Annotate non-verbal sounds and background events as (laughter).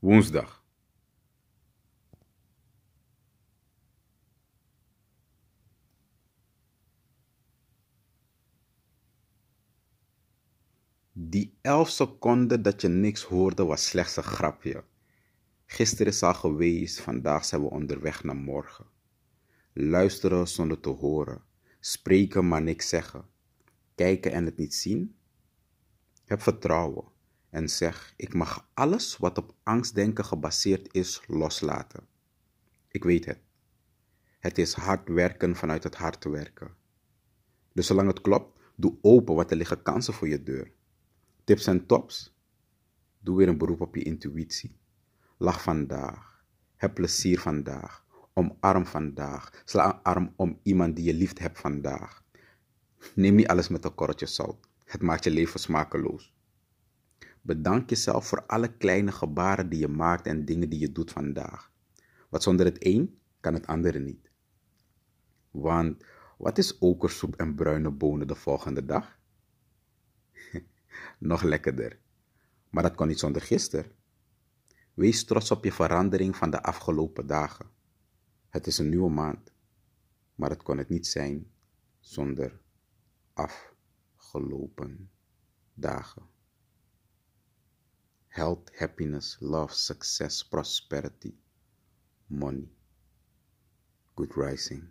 Woensdag. Die elf seconden dat je niks hoorde was slechts een grapje. Gisteren is al geweest, vandaag zijn we onderweg naar morgen. Luisteren zonder te horen, spreken maar niks zeggen, kijken en het niet zien. Heb vertrouwen en zeg: Ik mag alles wat op angstdenken gebaseerd is loslaten. Ik weet het. Het is hard werken vanuit het hart werken. Dus zolang het klopt, doe open, want er liggen kansen voor je deur. Tips en tops? Doe weer een beroep op je intuïtie. Lach vandaag. Heb plezier vandaag. Omarm vandaag. Sla een arm om iemand die je lief hebt vandaag. Neem niet alles met een korreltje zout. Het maakt je leven smakeloos. Bedank jezelf voor alle kleine gebaren die je maakt en dingen die je doet vandaag. Want zonder het een kan het andere niet. Want wat is okersoep en bruine bonen de volgende dag? (laughs) Nog lekkerder. Maar dat kon niet zonder gisteren. Wees trots op je verandering van de afgelopen dagen. Het is een nieuwe maand, maar het kon het niet zijn zonder afgelopen dagen. Health, happiness, love, success, prosperity, money. Good rising.